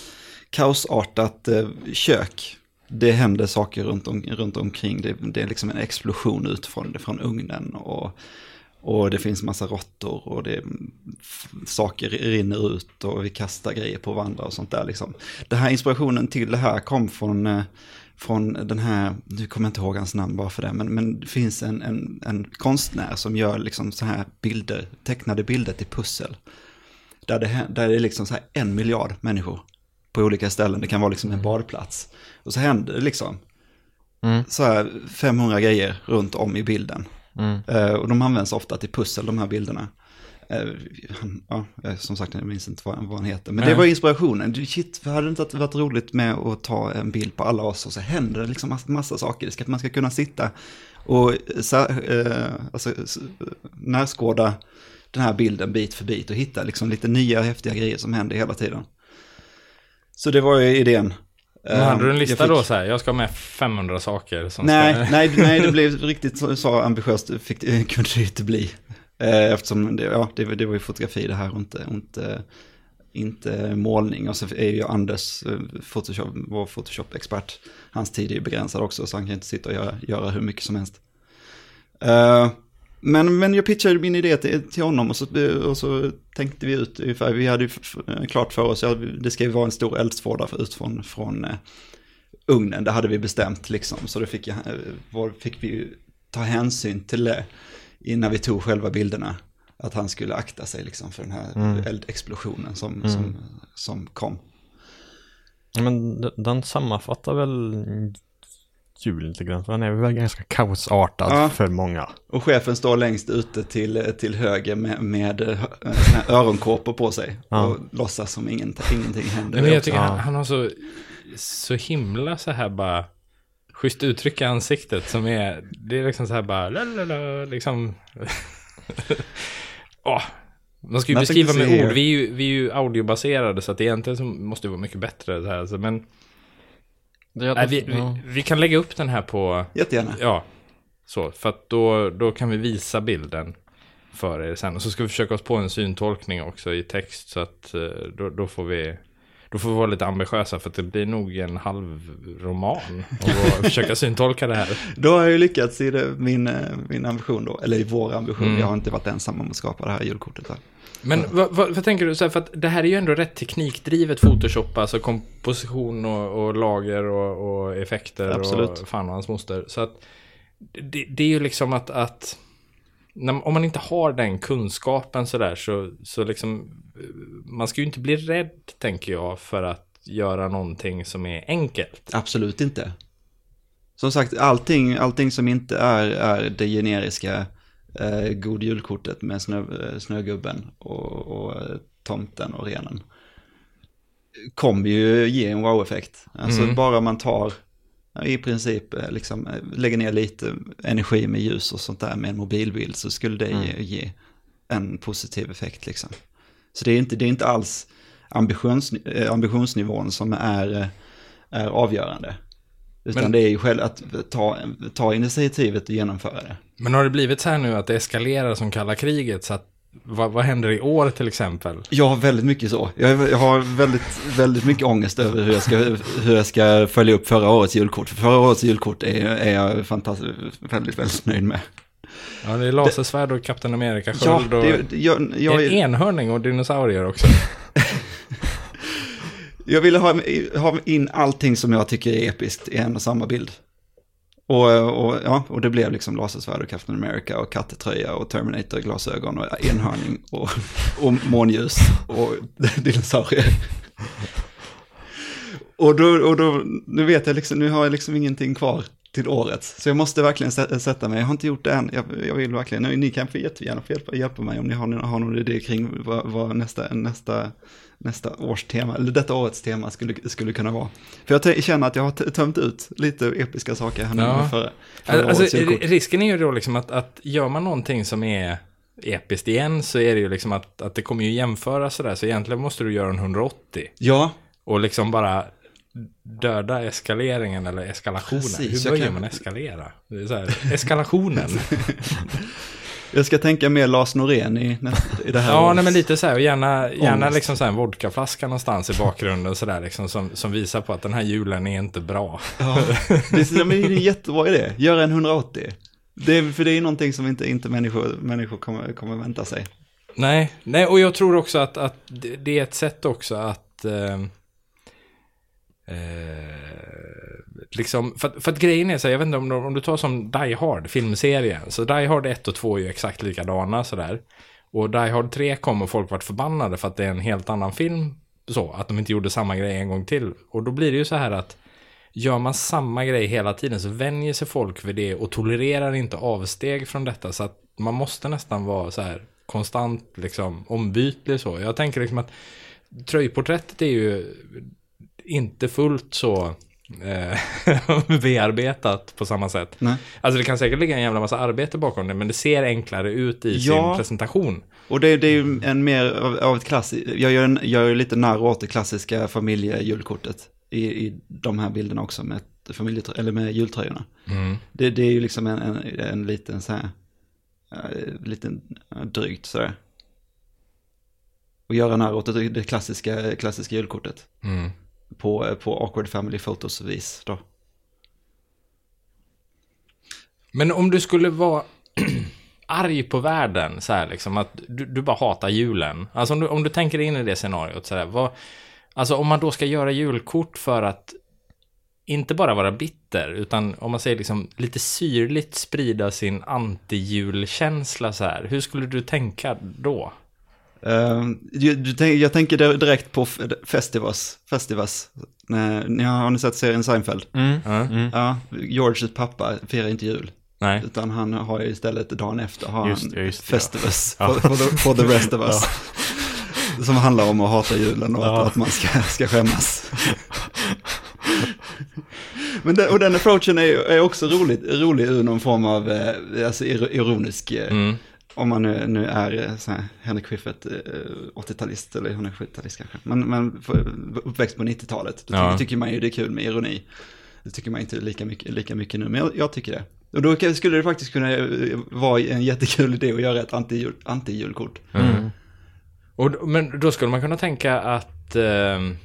kaosartat eh, kök. Det händer saker runt, om, runt omkring. Det, det är liksom en explosion utifrån från ugnen. Och, och det finns massa råttor och det, saker rinner ut och vi kastar grejer på varandra och sånt där. Liksom. Den här inspirationen till det här kom från, eh, från den här, nu kommer jag inte ihåg hans namn bara för det, men, men det finns en, en, en konstnär som gör liksom så här bilder, tecknade bilder till pussel. Där det, där det är liksom så här en miljard människor på olika ställen. Det kan vara liksom en badplats. Och så händer det liksom Mm. så här 500 grejer runt om i bilden. Mm. Eh, och de används ofta till pussel, de här bilderna. Eh, ja, som sagt, jag minns inte vad, vad han heter. Men det Nej. var inspirationen. Du, Shit, hade det inte varit roligt med att ta en bild på alla oss och så händer det liksom massa, massa saker. Det ska, man ska kunna sitta och eh, alltså, närskåda den här bilden bit för bit och hitta liksom lite nya häftiga grejer som händer hela tiden. Så det var ju idén. Men hade du en Eh, lista fick- då så här, jag ska ha med 500 saker som Nej, ska... nej, nej, det blev riktigt så, ambitiöst fick, det- kunde det inte bli. Eh, eftersom det, ja, det, var- det var ju fotografi det här och inte, inte, inte målning. Och så är ju Anders, eh, Photoshop, vår Photoshop-expert, hans tid är ju begränsad också så han kan inte sitta och göra, göra hur mycket som helst. Uh, men, men jag pitchade min idé till, till honom och så, och så tänkte vi ut ungefär, vi hade ju klart för oss, ja, det ska ju vara en stor eldsvåda ut från, från uh, ugnen, det hade vi bestämt liksom. Så då fick, jag, var, fick vi ju ta hänsyn till det innan vi tog själva bilderna. Att han skulle akta sig liksom för den här Mm. eldexplosionen som, Mm. som, som kom. Men den sammanfattar väl julen lite grann, för den är väl ganska kaosartad Ja. för många. Och chefen står längst ute till, till höger med, med eh, här öronkåpor på sig. Ja. Och låtsas som ingenting, ingenting händer. Men jag tycker Ja. han, han har så, så himla så här bara schysst uttryck i ansiktet som är, det är liksom så här bara, lalala, liksom. Åh, man ska ju beskriva med se- ord, vi är, ju, vi är ju audiobaserade så att egentligen så måste det vara mycket bättre så här, så, men nej, vi, vi, vi kan lägga upp den här på, Jättegärna. ja, så, för att då, då kan vi visa bilden för er sen. Och så ska vi försöka oss på en syntolkning också i text så att eh, då, då får vi då får vi vara lite ambitiösa för att det blir nog en halv roman och försöka syntolka det här. Då har jag ju lyckats i det, min, eh, min ambition då, eller i vår ambition. Mm. Jag har inte varit ensam om att skapa det här julkortet. Här. Men vad, vad, vad tänker du, så här, för att det här är ju ändå rätt teknikdrivet Photoshop, alltså komposition och, och lager och, och effekter Absolut. och fan och hans moster. Så att det, det är ju liksom att, att om man inte har den kunskapen sådär så, så liksom eh, man ska ju inte bli rädd tänker jag för att göra någonting som är enkelt. Absolut inte. Som sagt, allting, allting som inte är, är det generiska eh, god julkortet med snö, eh, snögubben och, och eh, tomten och renen kommer ju ge en wow-effekt. Alltså Mm. bara man tar i princip eh, liksom eh, lägger ner lite energi med ljus och sånt där med en mobilbild så skulle det ge, ge en positiv effekt liksom. Så det är inte, det är inte alls ambitions, eh, ambitionsnivån som är, är avgörande. Utan Men- det är ju själv att ta, ta initiativet och genomföra det. Men har det blivit så här nu att det eskalerar som kalla kriget? Så att, vad, vad händer i år till exempel? Jag har väldigt mycket så. Jag, jag har väldigt, väldigt mycket ångest över hur jag, ska, hur jag ska följa upp förra årets julkort. För förra årets julkort är, är jag fantastiskt, väldigt, väldigt nöjd med. Ja, det är lasersvärd och Kapten Amerika Ja, och det, jag, jag, en enhörning och dinosaurier också. jag ville ha, ha in allting som jag tycker är episkt i en och samma bild. Och, och, ja, och det blev liksom lasersvärd och Captain America och kattetröja och Terminator-glasögon och enhörning och, och månljus och dinosaurier. Och då, och då, nu vet jag liksom, nu har jag liksom ingenting kvar till året. Så jag måste verkligen sätta mig, jag har inte gjort det än, jag, jag vill verkligen, ni kan jättegärna få hjälpa, hjälpa mig om ni har, har någon idé kring vad, vad nästa, nästa, nästa års tema, eller detta årets tema skulle, skulle kunna vara. För jag känner att jag har tömt ut lite episka saker här nu Ja. förra, förra Alltså, årets julkort. risken är ju då liksom att, att gör man någonting som är episkt igen så är det ju liksom att, att det kommer ju jämföras sådär. Så egentligen måste du göra en 180. Ja, Och liksom bara döda eskaleringen eller eskalationen. Precis, Hur börjar kan- man eskalera? Det är så här, eskalationen. jag ska tänka mer Lars Norén i, i det här ja, nej, men lite så här. Och gärna, gärna Ångest. liksom så här en vodkaflaska någonstans i bakgrunden så där liksom som, som visar på att den här julen är inte bra. Ja, det men det är en jättebra idé. Göra en 180. Det för det är någonting som inte, inte människor, människor kommer, kommer vänta sig. Nej, nej, och jag tror också att, att det det är ett sätt också att... Eh, eh, liksom, för, att- för att grejen är så här, jag vet inte om, du- om du tar som Die Hard, filmserien. Så Die Hard 1 och 2 är ju exakt likadana sådär. Och Die Hard 3 kom och folk vart förbannade för att det är en helt annan film. Så, att de inte gjorde samma grej en gång till. Och då blir det ju så här att gör man samma grej hela tiden så vänjer sig folk vid det och tolererar inte avsteg från detta. Så att man måste nästan vara så här konstant liksom ombytlig så. Jag tänker liksom att tröjporträttet är ju inte fullt så bearbetat på samma sätt. Nej. Alltså det kan säkert ligga en jävla massa arbete bakom det, men det ser enklare ut i Ja. sin presentation. Och det, det är ju en mer av, av ett klassiskt, jag gör, en, jag gör lite narr åt det klassiska familjejulkortet i, i de här bilderna också med, familjetrö- eller med jultröjorna. Mm. Det, det är ju liksom en, en, en liten så här, eh, liten eh, drygt sådär. Och göra narr åt det, det klassiska, klassiska julkortet. Mm. På, på awkward family photos vis då. Men om du skulle vara arg på världen, så här liksom, att du, du bara hatar julen. Alltså om du, om du tänker in i det scenariot, så här, vad, alltså om man då ska göra julkort för att inte bara vara bitter, utan om man säger liksom lite syrligt sprida sin anti-julkänsla så här. Hur skulle du tänka då? Uh, tänk- jag tänker direkt på Festivus. Festivus. Ni har, har ni sett serien Seinfeld? Mm. Ja. Mm. Ja, Georges pappa firar inte jul. Nej. Utan han har ju istället dagen efter har Just han just det, ja. Festivus for, for, the, for the rest of us. Som handlar om att hata julen och Ja. att, att man ska, ska skämmas. Men den, och den approachen är, är också rolig, rolig ur någon form av eh, alltså, ir- ironisk, eh, Mm. Om man nu, nu är eh, så här, Henrik Schyffert, eh, 80-talist eller 170-talist kanske. Men, men uppväxt på 90-talet, då Ja. tycker man ju det är kul med ironi. Det tycker man inte lika mycket, lika mycket nu, men jag, jag tycker det. Och då skulle det faktiskt kunna eh, vara en jättekul idé att göra ett anti-jul, anti-julkort. Mm. Och, men då skulle man kunna tänka att... ehm,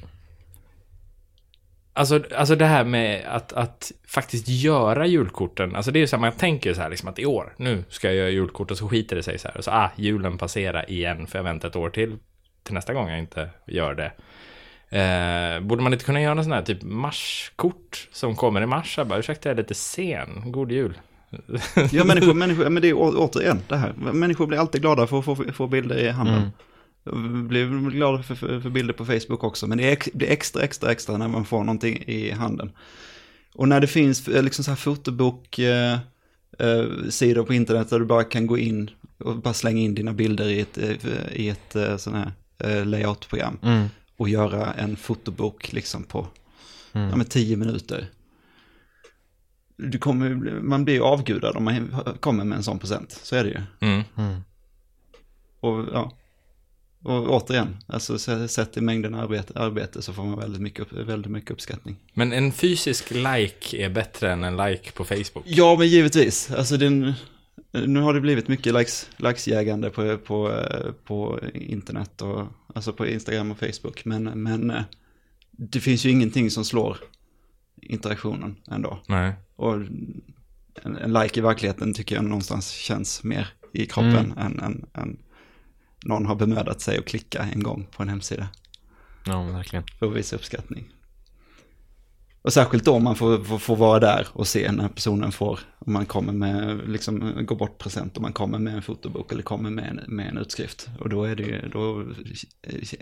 alltså, alltså det här med att, att faktiskt göra julkorten. Alltså det är ju så här, man tänker så här liksom att i år, nu ska jag göra julkort och så skiter det sig så här. Och så, ah, julen passerar igen för jag väntar ett år till. Till nästa gång jag inte gör det. Eh, borde man inte kunna göra en sån här typ marskort som kommer i mars? Jag bara, ursäkta jag är lite sen, god jul. Ja, människor, människor, men det är återigen det här. Människor blir alltid glada för att få, få bilder i handen. Mm. Jag blir glad för, för, för bilder på Facebook också, men det är blir extra, extra, extra när man får någonting i handen. Och när det finns eh, liksom så här fotobok, eh, eh, sidor på internet där du bara kan gå in och bara slänga in dina bilder i ett, eh, i ett sån här layoutprogram Mm. och göra en fotobok liksom på Mm. ja, med tio minuter. Du kommer, man blir ju avgudad om man kommer med en sån present, så är det ju. Mm. Mm. Och, ja. Och återigen, alltså sett i mängden arbete, arbete så får man väldigt mycket, väldigt mycket uppskattning. Men en fysisk like är bättre än en like på Facebook. Ja, men givetvis. Alltså den, nu har det blivit mycket likes, likesjägande på, på, på internet och alltså på Instagram och Facebook. Men, men eh, det finns ju ingenting som slår interaktionen ändå. Nej. Och en, en like i verkligheten tycker jag någonstans känns mer i kroppen än, än, än någon har bemödat sig att klicka en gång på en hemsida Ja, verkligen. för att visa uppskattning. Och särskilt då om man får, får, får vara där och se när personen får, om man kommer med, liksom, går bort present och man kommer med en fotobok eller kommer med en, med en utskrift. Och då är det ju, då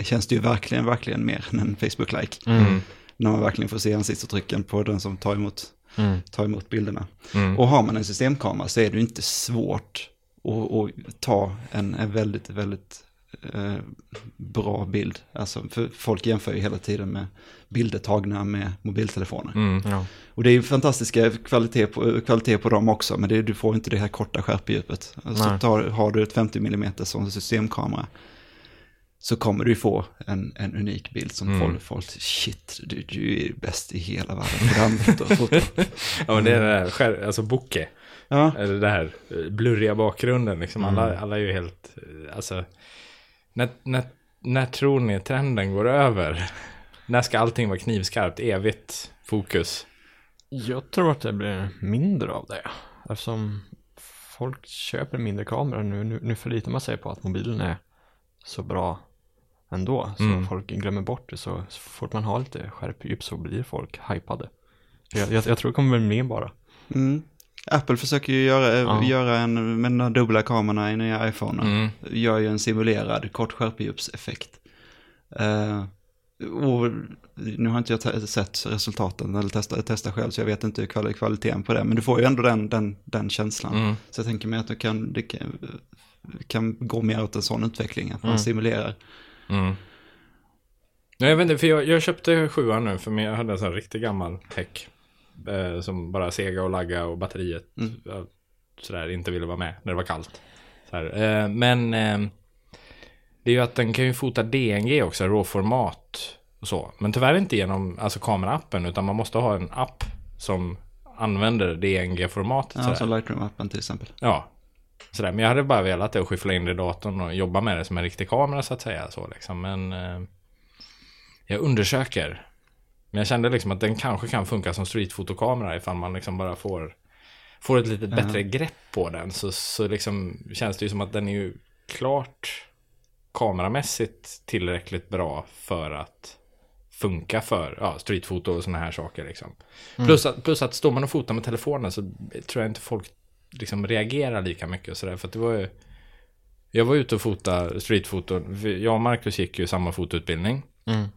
känns det ju verkligen, verkligen mer än en Facebook-like. Mm. När man verkligen får se ansiktsuttrycken på den som tar emot, Mm. tar emot bilderna. Mm. Och har man en systemkamera så är det ju inte svårt att, att ta en, en väldigt, väldigt eh, bra bild. Alltså, för folk jämför ju hela tiden med bilder tagna med mobiltelefoner. Mm. Ja. Och det är ju fantastiska kvalitet på, kvalitet på dem också, men det, du får inte det här korta skärpedjupet. Alltså, tar, har du ett 50 mm som systemkamera så kommer du få en, en unik bild som Mm. folk, folk, shit, du, du är bäst i hela världen på här fotot. Ja, men det är det där, skär, alltså bokeh. Ja, Eller det här eh, blurriga bakgrunden liksom. Alla, Mm. alla är ju helt, eh, alltså. När, när, när tror ni trenden går över? när ska allting vara knivskarpt? Evigt fokus? Jag tror att det blir mindre av det. Eftersom folk köper mindre kameror nu. Nu, nu förlitar man sig på att mobilen är så bra ändå. Så Mm. folk glömmer bort det. Så, så fort man har lite skärpedjup så blir folk hypade. Jag, jag, jag tror det kommer bli mer bara. Mm. Apple försöker ju göra, Ja. göra en, med de dubbla kamerorna i nya iPhone. Mm. Gör ju en simulerad kort skärpedjupseffekt. Uh, och nu har inte jag sett resultaten eller testat testa själv så jag vet inte kvali- kvaliteten på det. Men du får ju ändå den, den, den känslan. Mm. Så jag tänker mig att det kan, det kan, kan gå mer åt en sån utveckling. Att man Mm. simulerar. Mm. Nej, jag vet inte, för jag, jag köpte sjuan nu för mig, jag hade en sån här riktigt gammal häck. Eh, som bara sega och lagga och batteriet Mm. eh, sådär inte ville vara med när det var kallt. Eh, men eh, det är ju att den kan ju fota DNG också, råformat och så. Men tyvärr inte genom alltså kameraappen utan man måste ha en app som använder DNG-formatet. Ja, som Lightroom-appen till exempel. Ja. Sådär. Men jag hade bara velat det och skyffla in det i datorn och jobba med det som en riktig kamera så att säga. Så liksom. Men eh, jag undersöker. Men jag kände liksom att den kanske kan funka som streetfotokamera ifall man liksom bara får, får ett lite bättre grepp på den. Så, så liksom känns det ju som att den är ju klart kameramässigt tillräckligt bra för att funka för ja, streetfoto och sådana här saker. Liksom. Plus, att, plus att står man och fotar med telefonen så tror jag inte folk liksom reagerar lika mycket och sådär. För att det var ju... Jag var ute och fotade streetfoto. Jag och Marcus gick ju samma fotoutbildning. Mm.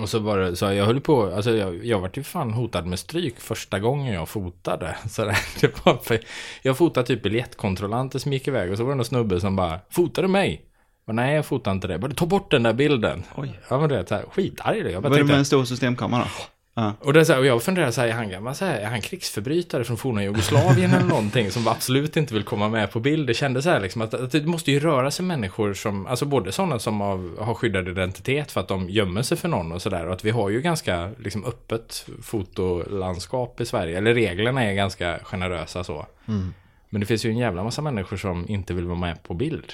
Och så det, så jag höll på, alltså jag, jag vart ju fan hotad med stryk första gången jag fotade. Så det, det var för, jag fotade typ biljettkontrollanter som gick iväg och så var det någon snubbe som bara, fotar du mig? Och nej, jag fotar inte det. Bara, ta bort den där bilden. Oj. Ja, men det är så här, skitarg. Jag bara Var det tänkte, med en stor systemkamera? Ja. och, det är så här, och jag funderar så här, är han gammal så här, är han krigsförbrytare från forna Jugoslavien eller någonting som absolut inte vill komma med på bild? Det kändes så här liksom att, att det måste ju röra sig människor som, alltså både sådana som av, har skyddad identitet för att de gömmer sig för någon och sådär. Och att vi har ju ganska liksom öppet fotolandskap i Sverige, eller reglerna är ganska generösa så. Mm. Men det finns ju en jävla massa människor som inte vill vara med på bild.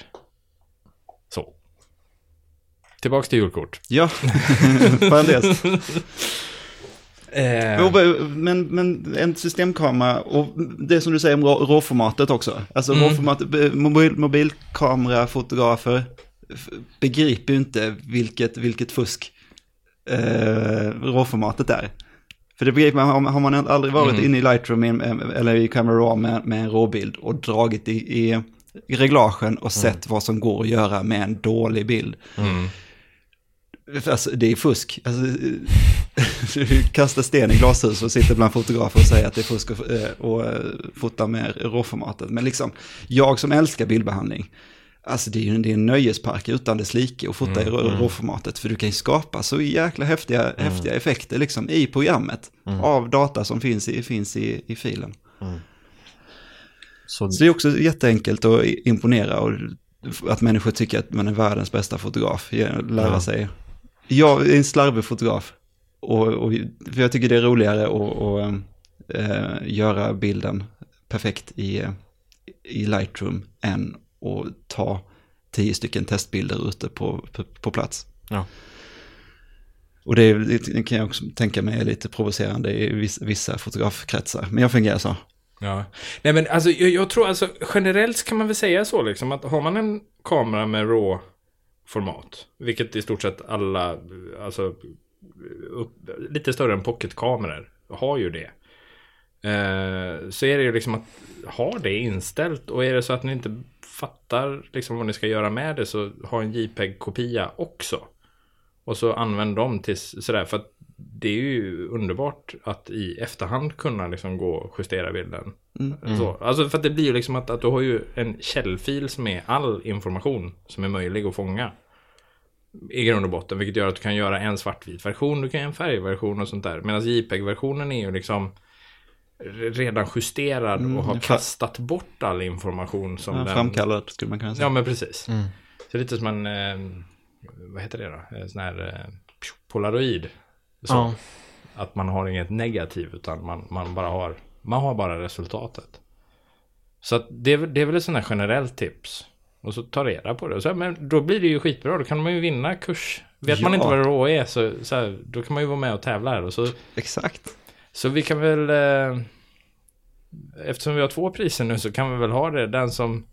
Så. Tillbaks till julkort. Ja, parentes. Eh, Men, men en systemkamera och det som du säger om rå- råformatet också. Alltså Mm. råformatet, mobil, mobilkamerafotografer begriper ju inte vilket, vilket fusk eh, råformatet är. För det begriper man, har- man aldrig varit Mm. inne i Lightroom en- eller i Camera Raw med, med en råbild och dragit i, i, reglagen och sett vad som går att göra med en dålig bild. Mm. Alltså, det är fusk. Alltså, du kastar sten i glashus och sitter bland fotografer och säger att det är fusk och, eh, och eh, fota med råformatet. Men liksom, jag som älskar bildbehandling, alltså det är ju det är en nöjespark utan dess like att fota i rå- råformatet. För du kan ju skapa så jäkla häftiga, häftiga effekter liksom i programmet av data som finns i, finns i, i filen. Så, Så det är också jätteenkelt att imponera och att människor tycker att man är världens bästa fotograf. Lära Ja. sig. Jag är en slarvig fotograf. Och, och, för jag tycker det är roligare att, eh, göra bilden perfekt i, i Lightroom än att ta tio stycken testbilder ute på, på, på plats. ja. Och det, det kan jag också tänka mig är lite provocerande i vissa, vissa fotografkretsar. Men jag fungerar så. Ja. Nej men alltså jag, jag tror alltså generellt kan man väl säga så liksom att har man en kamera med RAW format, vilket i stort sett alla, alltså upp, lite större än pocketkameror har ju det. Eh, så är det ju liksom att ha det inställt och är det så att ni inte fattar liksom vad ni ska göra med det så ha en JPEG-kopia också. Och så använd dem till sådär för att det är ju underbart att i efterhand kunna liksom gå och justera bilden. Så, alltså för att det blir ju liksom att, att du har ju en källfil som är all information som är möjlig att fånga. I grund och botten, vilket gör att du kan göra en svartvit version, du kan göra en färgversion och sånt där. Medan JPEG-versionen är ju liksom redan justerad och har kastat bort all information som Ja, den... framkallat skulle man kunna säga. Ja, men precis. Så lite som en, eh, vad heter det då? En sån här eh, polaroid. Så. Ja. Att man har inget negativ utan man, man bara har, man har bara resultatet. Så att det, är väl- det är väl ett sånt här generellt tips. Och så ta reda på det. Så, men då blir det ju skitbra. Då kan man ju vinna kurs. Vet man Ja. inte vad RAW är så, så här, då kan man ju vara med och tävla här. Och så, Exakt. så vi kan väl... Eh, eftersom vi har två priser nu så kan vi väl ha det. Den som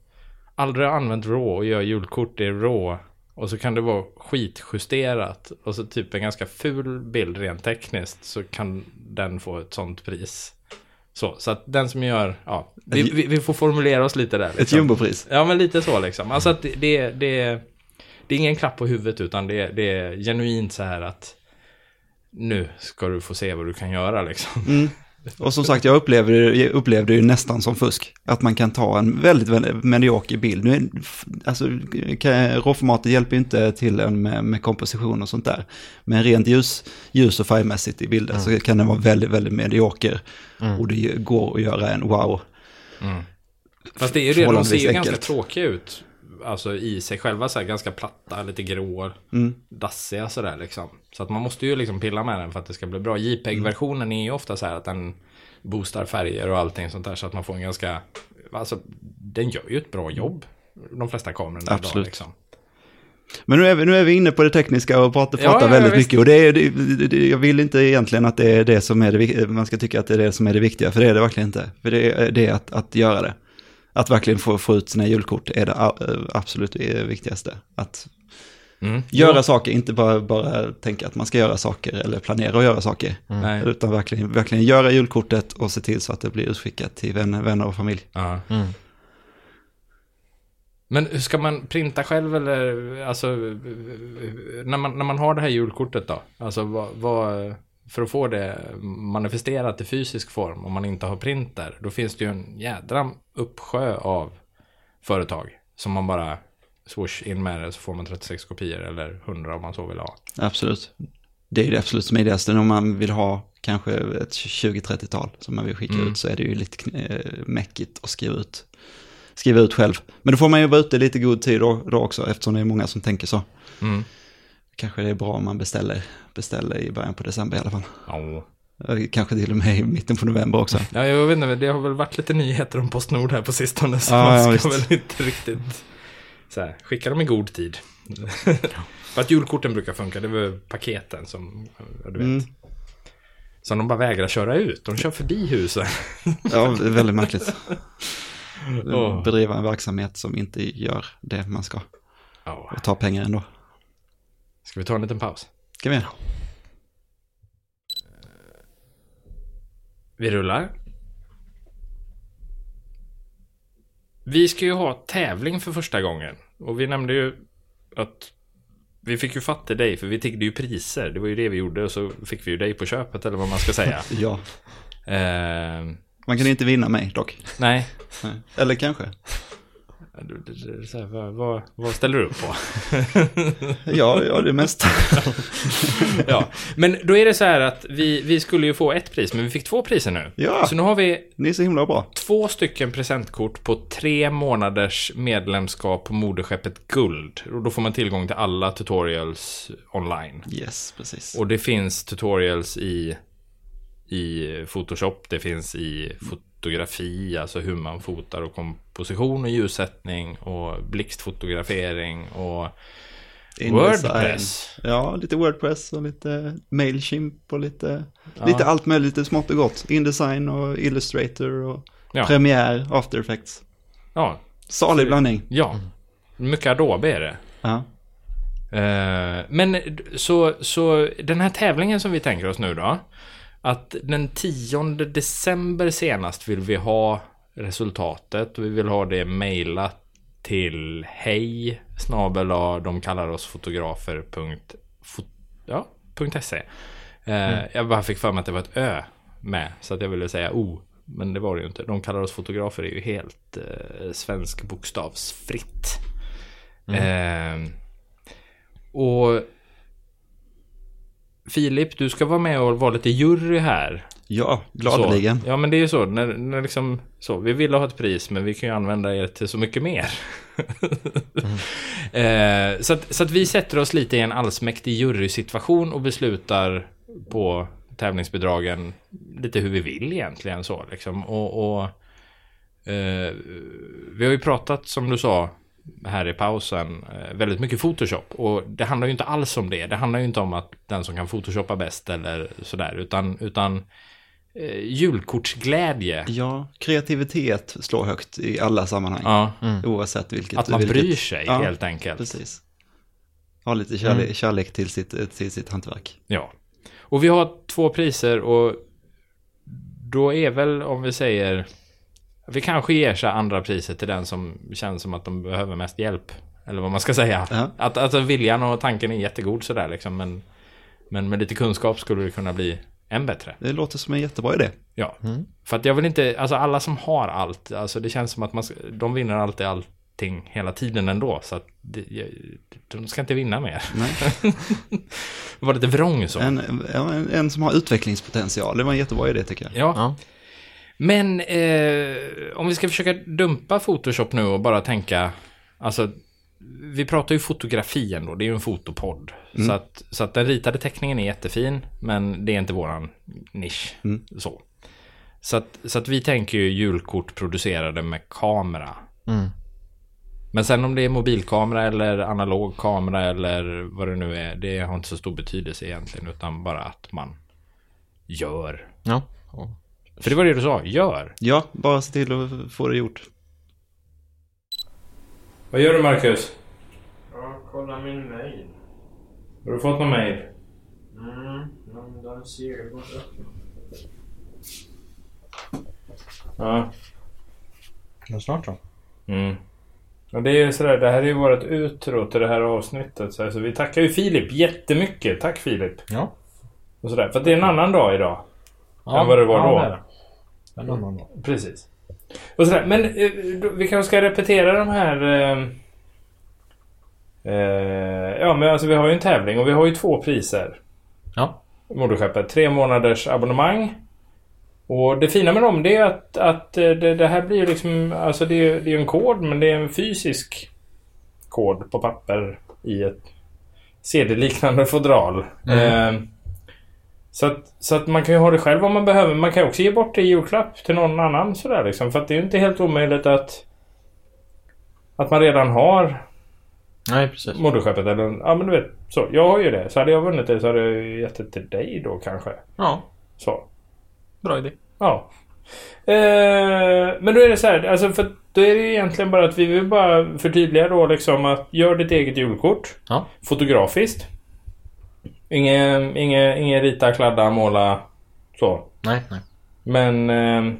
aldrig har använt RAW och gör julkort i RAW. Och så kan det vara skitjusterat. Och så typ en ganska ful bild rent tekniskt. Så kan den få ett sånt pris. Så, så att den som gör... Ja, vi, vi, vi får formulera oss lite där. Ett Liksom. jumbopris. Ja, men lite så liksom. Alltså att det, det, det, det är ingen klapp på huvudet utan det, det är genuint så här att nu ska du få se vad du kan göra liksom. Mm. Och som sagt, jag upplevde, jag upplevde det ju nästan som fusk. Att man kan ta en väldigt, väldigt medioker bild. Nu alltså, råformatet hjälper ju inte till en med, med komposition och sånt där. Men rent ljus, ljus och färgmässigt i bilder så kan den vara väldigt, väldigt medioker. Och det går att göra en wow. Fast det är ju det, de ser ju ganska tråkiga ut. Alltså i sig själva så här ganska platta, lite grå, Mm. dassiga sådär liksom. Så att man måste ju liksom pilla med den för att det ska bli bra. JPEG-versionen är ju ofta så här att den boostar färger och allting sånt där så att man får en ganska, alltså den gör ju ett bra jobb. De flesta kamerorna idag Absolut. liksom. Men nu är, vi, nu är vi inne på det tekniska och pratar, Ja, pratar ja, väldigt visst. mycket. Och det är, det, det, jag vill inte egentligen att det är det som är det man ska tycka att det är det som är det viktiga, för det är det verkligen inte. För det är, det att, att göra det. Att verkligen få, få ut sina julkort är det a- absolut viktigaste. Att Mm. göra saker, inte bara, bara tänka att man ska göra saker eller planera att göra saker. Nej. Utan verkligen, verkligen göra julkortet och se till så att det blir utskickat till vänner, vänner och familj. Ja. Mm. Men hur ska man printa själv eller alltså när man, när man har det här julkortet då? Alltså vad, vad, för att få det manifesterat i fysisk form om man inte har printer. Då finns det ju en jädra uppsjö av företag som man bara swoosh in med det så får man 36 kopior eller 100 om man så vill ha. Absolut. Det är det absolut smidigaste om man vill ha kanske ett 20-30-tal som man vill skicka Mm. ut så är det ju lite eh, mäckigt att skriva ut, skriva ut själv. Men då får man ju vara ute lite god tid då, då också eftersom det är många som tänker så. Mm. Kanske det är bra om man beställer, beställer i början på december i alla fall. Ja. Kanske till och med i mitten på november också. ja, jag vet inte, det har väl varit lite nyheter om Postnord här på sistone så Ja, ja, man ska visst. väl inte riktigt så här, skicka dem i god tid. För att julkorten brukar funka, det var paketen som, ja, du vet. Mm. Som de bara vägrar köra ut, de kör förbi husen. Ja, det är väldigt märkligt. Åh. Bedriva en verksamhet som inte gör det man ska. Ja. Och ta pengar ändå. Ska vi ta en liten paus? Ska vi göra? Vi rullar. vi ska ju ha tävling för första gången. Och vi nämnde ju att vi fick ju fatt i dig för vi tiggde ju priser. Det var ju det vi gjorde och så fick vi ju dig på köpet eller vad man ska säga. Ja, eh, man kan inte vinna mig dock. nej, Nej. Eller kanske. Här, vad, vad, ställer du upp på? Ja, ja det mesta. ja, men då är det så här att vi, vi skulle ju få ett pris, men vi fick två priser nu. Ja. Så nu har vi Ni är så himla bra. två stycken presentkort på tre månaders medlemskap på moderskeppet Guld. Och då får man tillgång till alla tutorials online. Yes, precis. Och det finns tutorials i, i Photoshop, det finns i fotografi, alltså hur man fotar och komposition och ljussättning och blixtfotografering och Indesign. Wordpress. Ja, lite Wordpress och lite Mailchimp och lite, Ja. lite allt möjligt, lite smått och gott. Indesign och Illustrator och Ja. Premiere, After Effects. Ja, Salig blandning. ja. Mycket Adobe är det. Ja. Eh, men så, så den här tävlingen som vi tänker oss nu då. Att den 10 december senast vill vi ha resultatet. Vi vill ha det mejlat till hej snabel de kallar oss fotografer. fot- ja, .se. Eh, Jag bara fick för mig att det var ett ö med. Så att jag ville säga o. Men det var det ju inte. De kallar oss fotografer är ju helt eh, svensk bokstavsfritt. Eh, och Filip, du ska vara med och vara lite jury här. Ja, gladeligen. Så. Ja, men det är ju så. När, när liksom, så. Vi vill ha ett pris, men vi kan ju använda er till så mycket mer. eh, så, att, så att vi sätter oss lite i en allsmäktig jurysituation och beslutar på tävlingsbidragen lite hur vi vill egentligen. så liksom. Och, och eh, Vi har ju pratat, som du sa, här i pausen, eh, väldigt mycket Photoshop. Och det handlar ju inte alls om det. Det handlar ju inte om att den som kan Photoshoppa bäst eller sådär, utan, utan eh, julkortsglädje. Ja, kreativitet slår högt i alla sammanhang. Ja, Oavsett vilket. att man vilket. bryr sig Ja, helt enkelt. Precis. Ha lite kärlek, Mm. kärlek till, sitt, till sitt hantverk. Ja. Och vi har två priser och då är väl om vi säger vi kanske ger sig andra priset till den som känns som att de behöver mest hjälp. Eller vad man ska säga. Ja. Att, alltså viljan och tanken är jättegod sådär liksom. Men, men med lite kunskap skulle det kunna bli än bättre. Det låter som en jättebra idé. Ja. För att jag vill inte, alltså alla som har allt, alltså det känns som att man, de vinner alltid allting hela tiden ändå. Så att det, de ska inte vinna mer. Nej. Det var lite vrång så. En, ja, en, en som har utvecklingspotential. Det var en jättebra idé tycker jag. Ja. Ja. Men eh, om vi ska försöka dumpa Photoshop nu och bara tänka, alltså vi pratar ju fotografi ändå, det är ju en fotopodd. Så, att, så att den ritade teckningen är jättefin, men det är inte våran nisch. Så. Så, att, så att vi tänker ju julkort producerade med kamera. Mm. Men sen om det är mobilkamera eller analog kamera eller vad det nu är, det har inte så stor betydelse egentligen, utan bara att man gör. Ja. För det var det du sa, gör. Ja, bara se till att få det gjort. Vad gör du Marcus? Ja, kolla min mail. Har du fått någon mail? Mm, men den ser gått öppna. Ja. Men snart så. Mm. Och det är ju sådär, det här är ju vårt utro till det här avsnittet. Så, här, så vi tackar ju Filip jättemycket. Tack Filip. Ja. Och sådär. För det är en annan dag idag. än vad det var då. det är det. En annan dag. Precis. Och sådär. Men eh, vi kanske ska repetera de här... Eh, eh, ja, men alltså vi har ju en tävling och vi har ju två priser. Ja. Moderskeppet. Tre månaders abonnemang. Och det fina med dem det är att, att eh, det, det här blir ju liksom... Alltså det är det är ju en kod men det är en fysisk kod på papper i ett CD-liknande fodral. Eh, så, att, så att man kan ju ha det själv om man behöver. Man kan också ge bort det i julklapp till någon annan sådär liksom. För att det är inte helt omöjligt att... Att man redan har Nej, precis. moderskeppet eller... Ja men du vet. Så. Jag har ju det. Så hade jag vunnit det så hade jag gett det till dig då kanske. Ja, Så. bra idé. Ja. Eh, men då är det så här, alltså för då är det egentligen bara att vi vill bara förtydliga då liksom att gör ditt eget julkort. Ja. Fotografiskt. Ingen, ingen, ingen rita, kladda, måla så. Nej, nej. Men... Eh,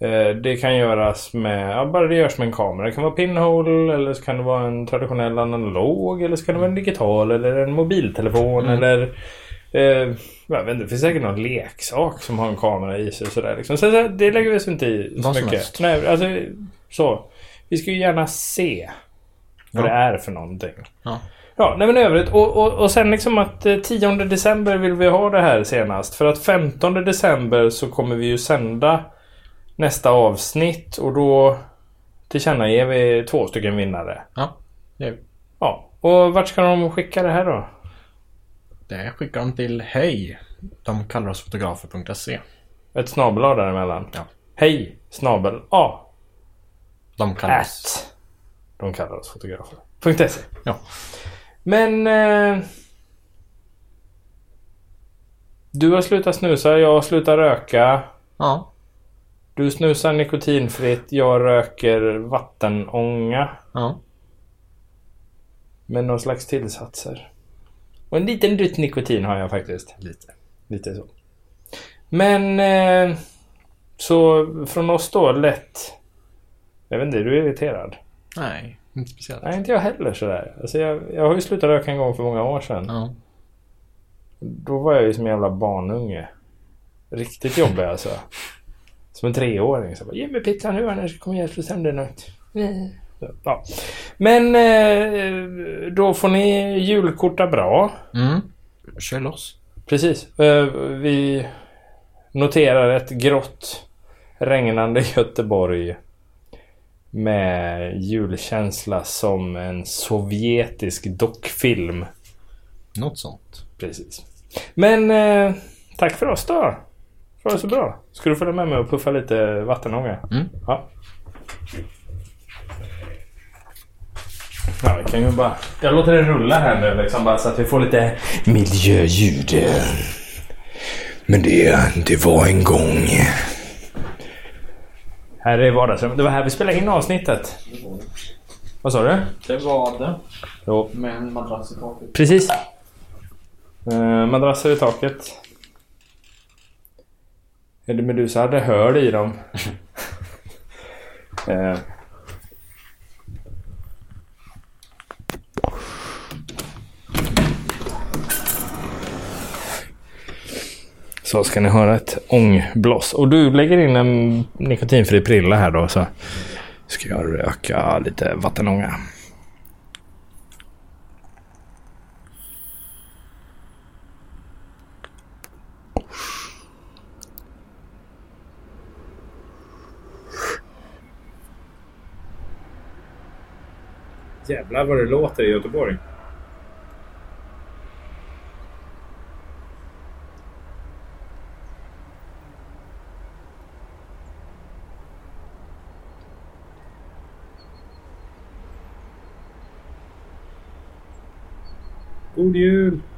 Eh, Det kan göras med, ja, bara det görs med en kamera. Det kan vara pinhole eller så kan det vara en traditionell analog eller så kan det vara en digital eller en mobiltelefon eller eh, jag vet inte, det finns säkert någon leksak som har en kamera i sig sådär liksom. Så så det lägger vi oss inte i så mycket. helst. Nej, alltså så. Vi ska ju gärna se vad Ja. det är för någonting. Ja. Ja, nej men övrigt. Och, och, och sen liksom att eh, 10 december vill vi ha det här senast. För att 15 december så kommer vi ju sända nästa avsnitt och då tillkännager vi två stycken vinnare. Ja, det, är- Ja, och vart ska de skicka det här då? det skickar de till hej. De kallar oss fotografer.se. Ett snabel däremellan? Ja. Hej snabel A. De kallar oss... De kallar oss fotografer. .se. Ja. Men... Eh, du har slutat snusa, jag har slutat röka. Ja. Du snusar nikotinfritt, jag röker vattenånga. Ja. Med någon slags tillsatser. Och en liten dutt nikotin har jag faktiskt. Lite. Lite så. Men... Eh, så från oss då lätt... Jag vet inte, är du irriterad? Nej, inte speciellt. Nej, inte jag heller sådär. Alltså jag, jag har ju slutat röka en gång för många år sedan. Ja. Då var jag ju som en jävla barnunge. Riktigt jobbig alltså. Som en treåring. Så jag bara, Ge mig pizza nu annars kommer jag slå sönder något. Så, Ja. Men eh, då får ni julkorta bra. Mm. Kör loss. Precis. Eh, vi noterar ett grått regnande Göteborg. Med julkänsla som en sovjetisk dockfilm. Något sånt. Precis. Men eh, tack för oss då. Det var så bra. Ska du följa med mig och puffa lite vattenånga? Mm. Ja. Ja, vi kan ju bara... Jag låter det rulla här nu liksom bara så att vi får lite miljöljud. Men det, det var en gång. Här är vardagsrummet. Det var här vi spelade in avsnittet. Vad sa du? Det var det. Jo. Med en madrass i taket. Precis. Eh, madrasser i taket. Eddie Meduza hade hörd i dem. eh. Så ska ni höra ett ångbloss. Och du lägger in en nikotinfri prilla här då så ska jag röka lite vattenånga. Jävlar vad det låter i Göteborg. God jul!